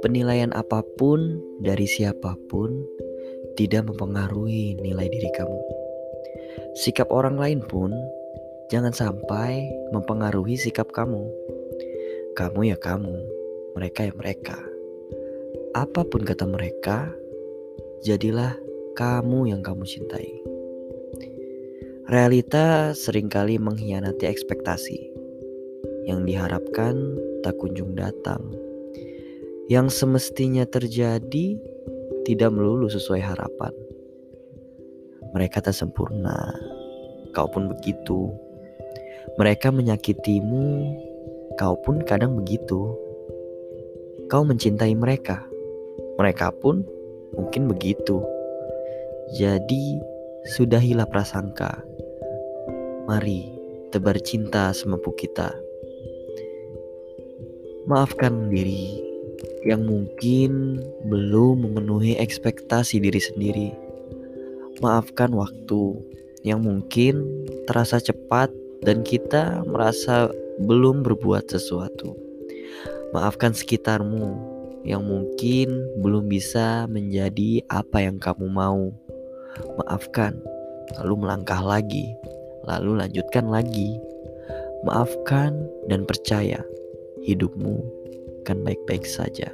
Penilaian apa pun dari siapa pun tidak mempengaruhi nilai diri kamu. Sikap orang lain pun jangan sampai mempengaruhi sikap kamu. Kamu ya kamu, mereka ya mereka. Apa pun kata mereka, jadilah kamu yang kamu cintai. Realita sering kali mengkhianati ekspektasi yang diharapkan tak kunjung datang. Yang semestinya terjadi tidak melulu sesuai harapan. Mereka tak sempurna, kau pun begitu. Mereka menyakitimu, kau pun kadang begitu. Kau mencintai mereka, mereka pun mungkin begitu. Jadi, sudahilah prasangka. Mari tebar cinta semampu kita. Maafkan diri yang mungkin belum memenuhi ekspektasi diri sendiri. Maafkan waktu yang mungkin terasa cepat dan kita merasa belum berbuat sesuatu. Maafkan sekitarmu yang mungkin belum bisa menjadi apa yang kamu mau maafkan, lalu melangkah lagi, lalu lanjutkan lagi. Maafkan dan percaya, hidupmu akan baik-baik saja.